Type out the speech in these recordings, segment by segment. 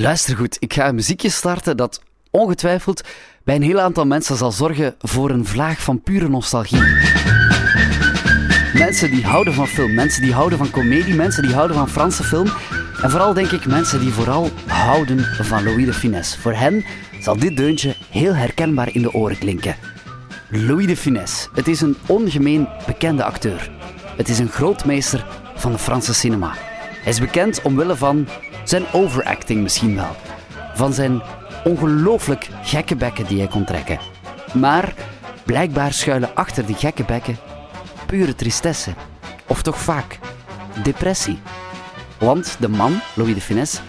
Luister goed, ik ga een muziekje starten dat ongetwijfeld bij een heel aantal mensen zal zorgen voor een vlaag van pure nostalgie. Mensen die houden van film, mensen die houden van comedie, mensen die houden van Franse film. En vooral denk ik mensen die vooral houden van Louis de Finesse. Voor hen zal dit deuntje heel herkenbaar in de oren klinken. Louis de Finesse. Het is een ongemeen bekende acteur. Het is een grootmeester van de Franse cinema. Hij is bekend omwille van zijn overacting misschien wel. Van zijn ongelooflijk gekke bekken die hij kon trekken. Maar blijkbaar schuilen achter die gekke bekken pure tristesse. Of toch vaak depressie. Want de man, Louis de Finesse,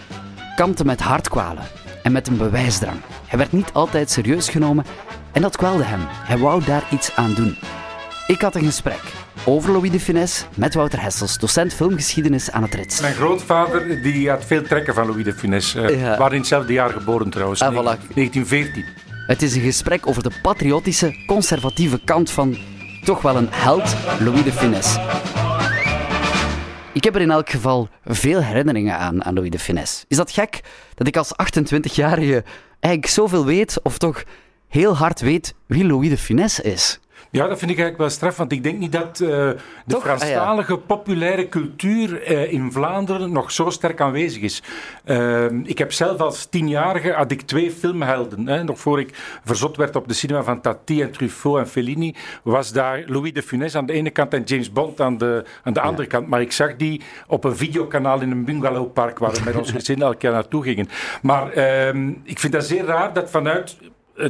kampte met hartkwalen en met een bewijsdrang. Hij werd niet altijd serieus genomen en dat kwelde hem. Hij wou daar iets aan doen. Ik had een gesprek over Louis de Finesse met Wouter Hessels, docent filmgeschiedenis aan het Rits. Mijn grootvader die had veel trekken van Louis de Finesse. Uh, Ja. Waren in hetzelfde jaar geboren trouwens. Ah, voilà. 1914. Het is een gesprek over de patriotische, conservatieve kant van toch wel een held, Louis de Finesse. Ik heb er in elk geval veel herinneringen aan, aan Louis de Finesse. Is dat gek dat ik als 28-jarige eigenlijk zoveel weet, of toch heel hard weet wie Louis de Finesse is? Ja, dat vind ik eigenlijk wel straf, want ik denk niet dat eh, de Toch? Franstalige populaire cultuur eh, in Vlaanderen nog zo sterk aanwezig is. Eh, ik heb zelf als tienjarige had ik twee filmhelden. Hè, nog voor ik verzot werd op de cinema van Tati en Truffaut en Fellini, was daar Louis de Funès aan de ene kant en James Bond aan de, aan de andere kant. Maar ik zag die op een videokanaal in een bungalowpark waar we met ons gezin elk jaar naartoe gingen. Maar ehm, ik vind dat zeer raar dat vanuit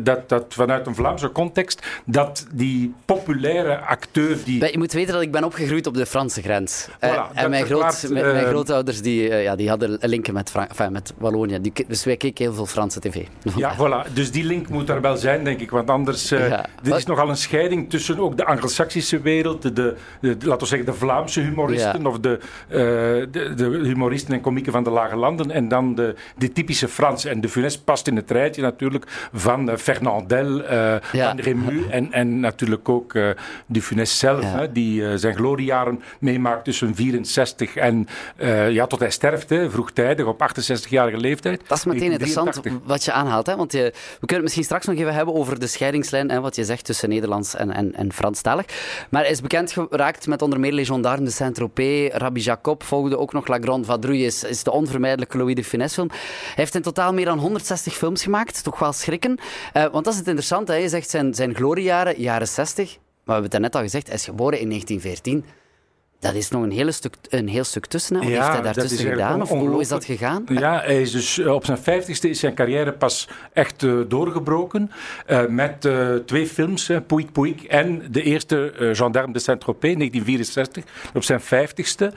dat, dat vanuit een Vlaamse context, dat die populaire acteur die... Je moet weten dat ik ben opgegroeid op de Franse grens. Voilà, Eh, en mijn, groot, mijn, mijn eh, grootouders die, eh, ja, die hadden linken met, enfin, met Wallonië. Die, dus wij keken heel veel Franse tv. Ja, voilà. Dus die link moet er wel zijn, denk ik. Want anders eh Ja. er is nogal een scheiding tussen ook de Anglo-Saxische wereld, de, de, de- laten we zeggen de Vlaamse humoristen, Ja. of de, eh, de, de humoristen en komieken van de lage landen, en dan de, de typische Franse. En de Funès past in het rijtje natuurlijk van eh, Fernandel, eh, Ja. Remu en, en natuurlijk ook eh de Funès zelf, Ja. hè, die eh, zijn gloriejaren meemaakt tussen 64 en ja, tot hij sterft, hè, vroegtijdig, op 68-jarige leeftijd. Dat is meteen interessant 1983. wat je aanhaalt. Hè? Want je, we kunnen het misschien straks nog even hebben over de scheidingslijn, hè, wat je zegt tussen Nederlands en, en, en Franstalig. Maar hij is bekend geraakt met onder meer Les Gendarmes de Saint-Tropez, Rabbi Jacob, volgde ook nog La Grande Vadrouille, is, is de onvermijdelijke Louis de Funès film. Hij heeft in totaal meer dan 160 films gemaakt, toch wel schrikken. Eh, want dat is het interessante, hè? je zegt zijn, zijn gloriejaren, jaren 60, maar we hebben het daarnet al gezegd, hij is geboren in 1914. Dat is nog een, hele stuk, een heel stuk tussen. Hè? Wat Ja, heeft hij daartussen gedaan? Of hoe is dat gegaan? Ja, hij is dus eh, op zijn vijftigste is zijn carrière pas echt eh, doorgebroken. eh, met twee films, Pouic Pouic en de eerste Gendarme de Saint-Tropez, 1964, op zijn vijftigste.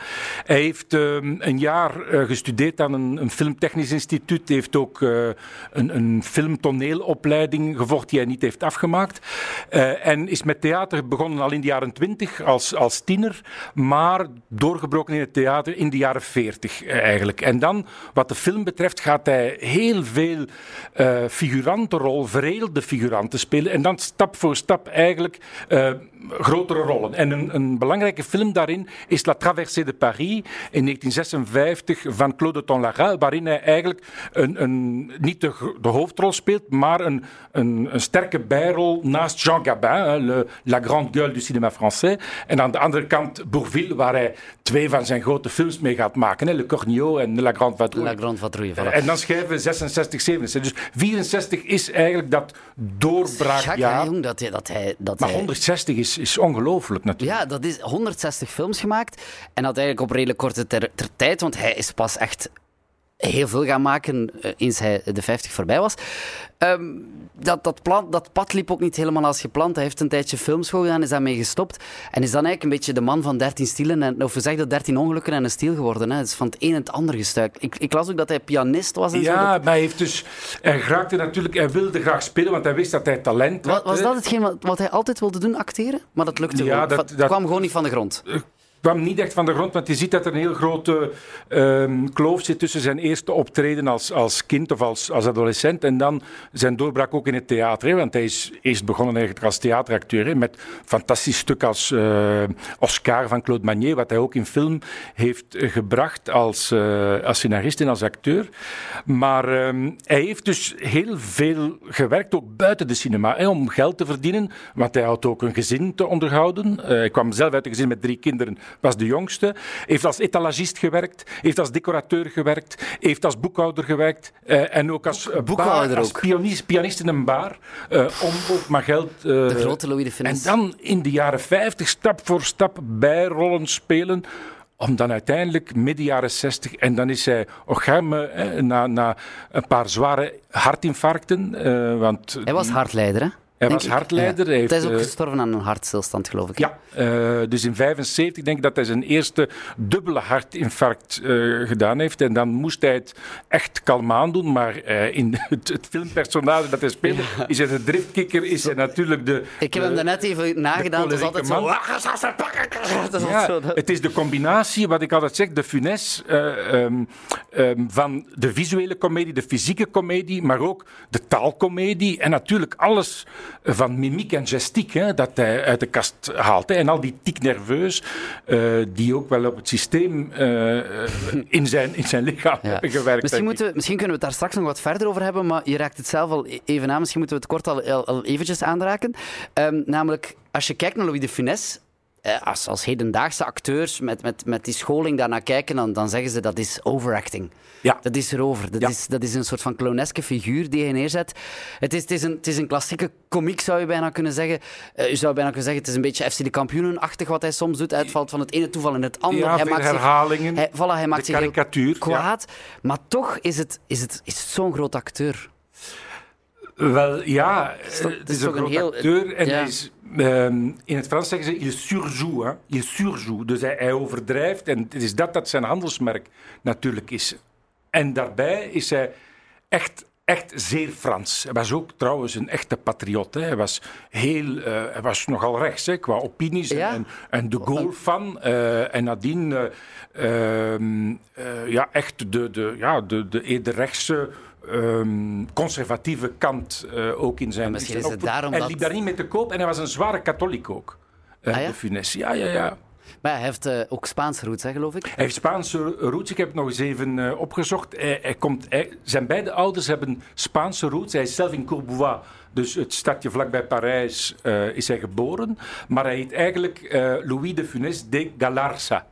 Hij heeft ehm, een jaar gestudeerd aan een, een filmtechnisch instituut. Hij heeft ook een, een filmtoneelopleiding gevolgd die hij niet heeft afgemaakt. En is met theater begonnen al in de jaren twintig als, als tiener, maar doorgebroken in het theater in de jaren veertig eh, eigenlijk. En dan, wat de film betreft, gaat hij heel veel eh figurantenrol, veredelde figuranten spelen. En dan stap voor stap eigenlijk eh, grotere rollen. En een, een belangrijke film daarin is La Traversée de Paris in 1956 van Claude Tonlara, waarin hij eigenlijk een, een, niet de, hoofdrol speelt, maar een, een, sterke bijrol naast Jean Gabin, le, La Grande Gueule du cinéma français. En aan de andere kant Bourville, waar hij twee van zijn grote films mee gaat maken, hè, Le Cornio en La Grande Vadrouille. La Grande Vadrouille, voilà. En dan schrijven we 66, 67. Dus 64 is eigenlijk dat doorbraakjaar. jong, dat hij... Dat hij, dat Maar hij 160 is, is ongelooflijk natuurlijk. ja, dat is 160 films gemaakt. En dat eigenlijk op redelijk korte ter, ter tijd, want hij is pas echt heel veel gaan maken eh, eens hij de 50 voorbij was. Ehm, dat, dat, plan, dat pad liep ook niet helemaal als gepland. Hij heeft een tijdje filmschool gedaan, is daarmee gestopt. En is dan eigenlijk een beetje de man van 13 stielen, en, of we zeggen 13 ongelukken en een stiel geworden. Hè. Het is van het een en het ander gestuikt. Ik, ik las ook dat hij pianist was en zo. Ja, Dat- maar hij heeft dus... Hij raakte natuurlijk... Hij wilde graag spelen, want hij wist dat hij talent had. Wa- was hè. dat hetgeen wat, wat hij altijd wilde doen, acteren? Maar dat lukte Ja, dat- kwam gewoon niet van de grond. Kwam niet echt van de grond, want je ziet dat er een heel grote ehm, kloof zit tussen zijn eerste optreden als, als kind of als, als adolescent en dan zijn doorbraak ook in het theater. Want hij is eerst begonnen eigenlijk als theateracteur met fantastisch stuk als uh, Oscar van Claude Magnier, wat hij ook in film heeft gebracht als, uh, als scenarist en als acteur. Maar um, hij heeft dus heel veel gewerkt, ook buiten de cinema, om geld te verdienen, want hij had ook een gezin te onderhouden. Uh, hij kwam zelf uit een gezin met drie kinderen, was de jongste. Heeft als etalagist gewerkt, heeft als decorateur gewerkt, heeft als boekhouder gewerkt uh, en ook als, boekhouder als pianist, pianist, in een bar, om ook maar geld... de grote Louis de Funès. En dan in de jaren 50 stap voor stap bijrollen spelen om dan uiteindelijk midden jaren 60, en dan is hij Ocharme, na, na een paar zware hartinfarcten. Uh, want hij was hartleider, hè? Hij was hartleider. Hij, heeft, hij is ook gestorven aan een hartstilstand, geloof ik. Ja, uh, dus in 75 denk ik dat hij zijn eerste dubbele hartinfarct uh, gedaan heeft. En dan moest hij het echt kalm aandoen. Maar uh, in het, het, filmpersonage dat hij speelde, ja. is hij de driftkikker, is hij natuurlijk de... Ik heb hem daarnet even nagedaan, het is altijd zo... Ja, zo het is de combinatie, wat ik altijd zeg, de funès um, um, van de visuele komedie, de fysieke komedie, maar ook de taalkomedie en natuurlijk alles van mimiek en gestiek hè, dat hij uit de kast haalt. Hè. En al die tic nerveus, uh, die ook wel op het systeem uh, in, zijn, in zijn lichaam ja. hebben gewerkt. Misschien, moeten we, misschien kunnen we het daar straks nog wat verder over hebben, maar je raakt het zelf al e- even aan. Misschien moeten we het kort al, al, al eventjes aanraken. Um, namelijk, als je kijkt naar Louis de Funès, als, als hedendaagse acteurs met, met, met die scholing daarnaar kijken, dan, dan zeggen ze dat is overacting. Ja. Dat is erover. Dat, Ja. is, dat is een soort van clowneske figuur die je neerzet. Het is, het is, een, het is een klassieke komiek, zou je bijna kunnen zeggen. Eh, je zou bijna kunnen zeggen, het is een beetje FC de kampioenen-achtig wat hij soms doet. Hij valt van het ene toeval in het andere. Ja, hij maakt zich, herhalingen. hij, voilà, hij maakt zich karikatuur. ja. kwaad. Maar toch is het, is het, is het zo'n groot acteur. Wel, ja, toch- het is, een heel- acteur en ja. hij is... ehm, in het Frans zeggen ze, il surjoue. Hè? Il surjoue. Dus hij, hij overdrijft en het is dat dat zijn handelsmerk natuurlijk is. En daarbij is hij echt, echt zeer Frans. Hij was ook trouwens een echte patriot. Hè? Hij, was heel, eh, hij was nogal rechts hè, qua opinies en- Ja. en, en de Gaulle-fan. eh, en nadien eh, ehm, eh, ja, echt de, de, ja, de, de eerder rechtse... ehm, conservatieve kant eh, ook in zijn. misschien is het daarom Hij dat- liep daar niet mee te koop en hij was een zware katholiek ook. eh, Ah, ja? De Funès. Ja, ja, ja. Maar hij heeft eh, ook Spaanse roots, hè, geloof ik. Hij heeft Spaanse roots. Ik heb het nog eens even opgezocht. Hij, hij komt, hij- zijn beide ouders hebben Spaanse roots. Hij is zelf in Courbevoie, dus het stadje vlakbij Parijs, is hij geboren. Maar hij heet eigenlijk Louis de Funès de Galarza.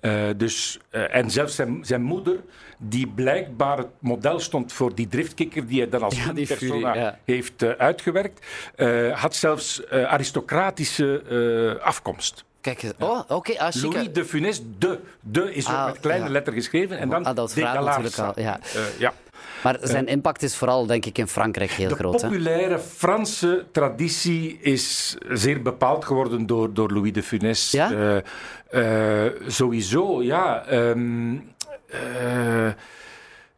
Eh, dus, eh, en zelfs zijn, zijn moeder, die blijkbaar het model stond voor die driftkikker die hij dan als Ja, persona heeft eh, uitgewerkt, had zelfs aristocratische afkomst. Kijk, oh, oké, ah. Louis de Funès, de. De is ook Ah, met kleine letter geschreven. En dan Ah, dat de Galarza. ja. Ja. Maar zijn impact is vooral, denk ik, in Frankrijk heel De groot. Hè? populaire Franse traditie is zeer bepaald geworden door, door Louis de Funès. Ja? Eh, eh, sowieso, ja. ehm, eh,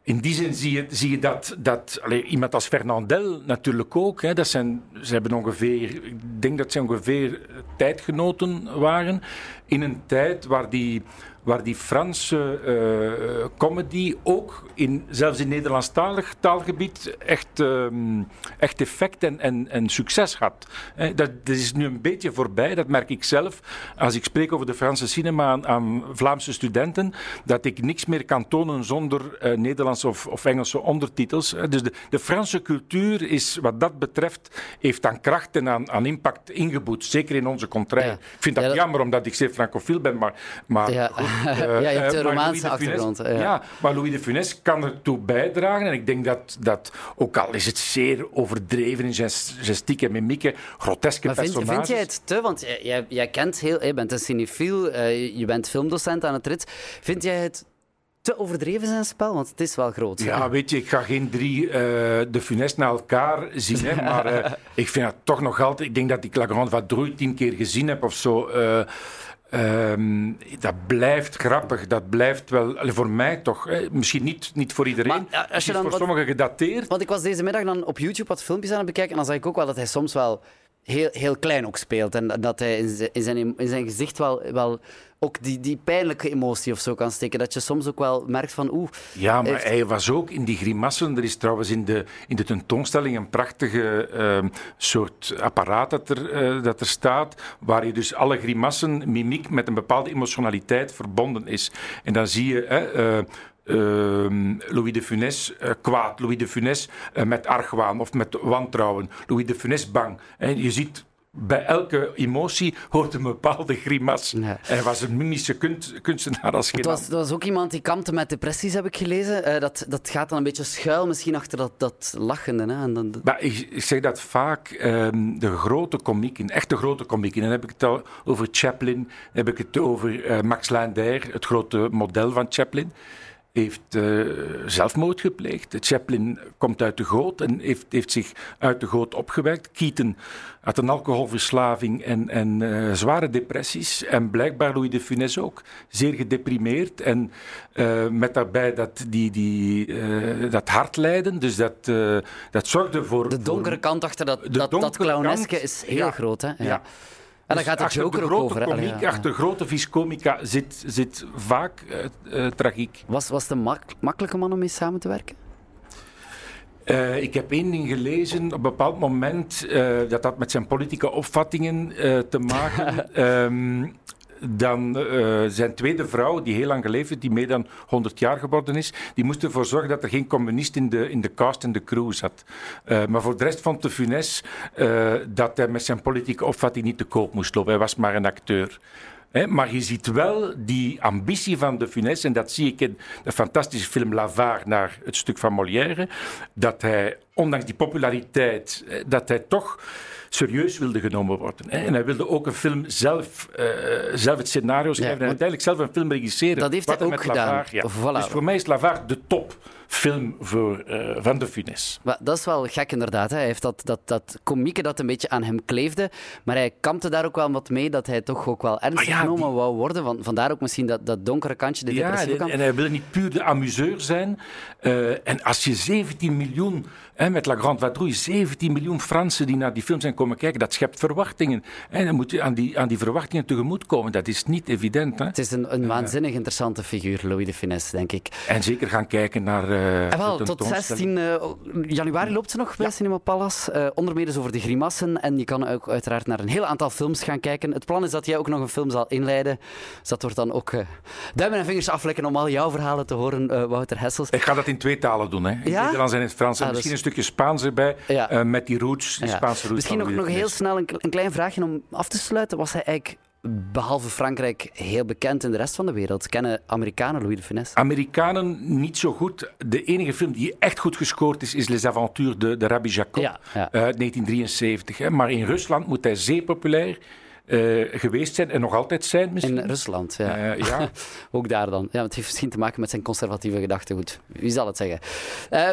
in die zin zie je, zie je dat, dat iemand als Fernandel natuurlijk ook. Hè, dat zijn, ze hebben ongeveer, ik denk dat ze ongeveer tijdgenoten waren. In een tijd waar die, waar die Franse eh, comedy ook, in, zelfs in Nederlandstalig taalgebied, echt, ehm, echt effect en, en, en succes had. Hè, dat, dat is nu een beetje voorbij, dat merk ik zelf. Als ik spreek over de Franse cinema aan, aan Vlaamse studenten, dat ik niks meer kan tonen zonder eh, Nederlandse of, of Engelse ondertitels. Dus de, de Franse cultuur is, wat dat betreft, heeft aan kracht en aan, aan impact ingeboet. Zeker in onze contrée. Ja. Ik vind dat Ja, dat- jammer, omdat ik zeer francofiel ben, maar... maar Ja. goed, Ja, je hebt de eh, maar Romaanse achtergrond, ja. Ja. maar Louis de Funès kan ertoe bijdragen. En ik denk dat, dat ook al is het zeer overdreven in ges- gestiek en mimieken, groteske Maar vind, personages... vind jij het te, want jij, kent heel, je bent een cinefiel, eh, je bent filmdocent aan het RIT. Vind jij het te overdreven zijn spel? Want het is wel groot. hè? Ja, weet je, ik ga geen drie eh, de funest naar elkaar zien, hè, maar eh, ik vind het toch nog altijd... Ik denk dat ik La Grande Vadrouille tien keer gezien heb of zo. eh, ehm, dat blijft grappig, dat blijft wel... voor mij toch, hè, misschien niet, niet voor iedereen. Maar, als je dan voor sommigen gedateerd. Want ik was deze middag dan op YouTube wat filmpjes aan het bekijken en dan zag ik ook wel dat hij soms wel heel, heel klein ook speelt. En dat hij in zijn, in zijn, in zijn gezicht wel, wel ook die, die pijnlijke emotie of zo kan steken. Dat je soms ook wel merkt van oeh. Ja, maar hij was ook in die grimassen. Er is trouwens in de, in de tentoonstelling een prachtige uh, soort apparaat dat er, uh, dat er staat, waar je dus alle grimassen, mimiek met een bepaalde emotionaliteit verbonden is. En dan zie je. Uh, Louis de Funès uh, kwaad, Louis de Funès uh, met argwaan of met wantrouwen, Louis de Funès bang. En je ziet bij elke emotie hoort een bepaalde grimas. Ja. Hij was een mimische kunst, kunstenaar als geen was, dat was ook iemand die kampte met depressies, heb ik gelezen. Uh, dat, dat gaat dan een beetje schuil misschien achter dat, dat lachende. Hè? En dan, maar ik, ik, zeg dat vaak, um, de grote komieken, echte grote komieken, dan heb ik het al over Chaplin, dan heb ik het over uh, Max Landais, het grote model van Chaplin heeft uh, zelfmoord gepleegd. Chaplin komt uit de goot en heeft, heeft zich uit de goot opgewerkt. Keaton had een alcoholverslaving en, en uh, zware depressies. En blijkbaar Louis de Funès ook. Zeer gedeprimeerd. En uh, met daarbij dat, die, die, dat hartlijden. Dus dat, dat zorgde voor... De donkere voor, kant achter dat, dat, dat clowneske is heel ja, groot. Hè? ja. ja. En dan gaat de Joker de grote over. Komiek, ja. Achter grote viscomica zit, zit vaak uh, uh, tragiek. Was, was het een mak makkelijke man om mee samen te werken? Uh, ik heb één ding gelezen op een bepaald moment, dat had met zijn politieke opvattingen te maken. um, dan uh, zijn tweede vrouw, die heel lang geleefd heeft, die meer dan 100 jaar geworden is, die moest ervoor zorgen dat er geen communist in de, in de cast en de crew zat. Uh, maar voor de rest vond de Funès uh, dat hij met zijn politieke opvatting niet te koop moest lopen. Hij was maar een acteur. He, maar je ziet wel die ambitie van de Funès, en dat zie ik in de fantastische film L'Avare naar het stuk van Molière, dat hij, ondanks die populariteit, dat hij toch serieus wilde genomen worden. Hè. En hij wilde ook een film zelf, uh, zelf het scenario schrijven ja, en uiteindelijk zelf een film regisseren. Dat heeft hij ook gedaan. Ja. voilà. Dus voor mij is Lavare de top film voor, uh, van de. Maar dat is wel gek inderdaad. Hè. Hij heeft dat, dat, dat komieke dat een beetje aan hem kleefde, maar hij kampte daar ook wel wat mee dat hij toch ook wel ernstig ja, genomen die... wou worden. Van, vandaar ook misschien dat, dat donkere kantje, de ja, depressieve kant. en hij wilde niet puur de amuseur zijn. Uh, en als je 17 miljoen, hè, met La Grande Vadrouille, 17 miljoen Fransen die naar die film zijn komen kijken, dat schept verwachtingen. En dan moet je aan die, aan die verwachtingen tegemoetkomen. Dat is niet evident. Hè. Het is een, een waanzinnig interessante figuur, Louis de Funès, denk ik. En zeker gaan kijken naar... Uh, en wel, tot 16 uh, januari loopt ze nog bij ja. Cinema Palace. Uh, onder meer dus over de grimassen. En je kan ook uiteraard naar een heel aantal films gaan kijken. Het plan is dat jij ook nog een film zal inleiden. Dus dat wordt dan ook uh, duimen en vingers aflekken om al jouw verhalen te horen, Wouter Hessels. Ik ga dat in twee talen doen. Hè. In ja? het Nederlands en in het Frans. En ah, misschien dus... een stukje Spaans erbij. Ja. met die roots, die Spaanse roots. Misschien nog, nog heel snel een, een klein vraagje om af te sluiten. Was hij eigenlijk behalve Frankrijk heel bekend in de rest van de wereld? Kennen Amerikanen Louis de Funès? Amerikanen niet zo goed. De enige film die echt goed gescoord is, is Les Aventures de, de Rabbi Jacob ja, ja. uit 1973. Hè. Maar in Rusland moet hij zeer populair geweest zijn en nog altijd zijn misschien. In Rusland, ja. Uh, ja. Ook daar dan. Ja, het heeft misschien te maken met zijn conservatieve gedachtegoed. Wie zal het zeggen?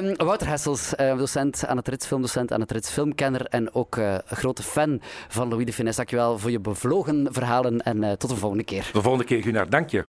Um, Wouter Hessels, uh, docent aan het Rits, filmdocent aan het Rits, filmkenner en ook grote fan van Louis de Funès. Dankjewel voor je bevlogen verhalen en tot de volgende keer. De volgende keer, Gunnar. Dank je.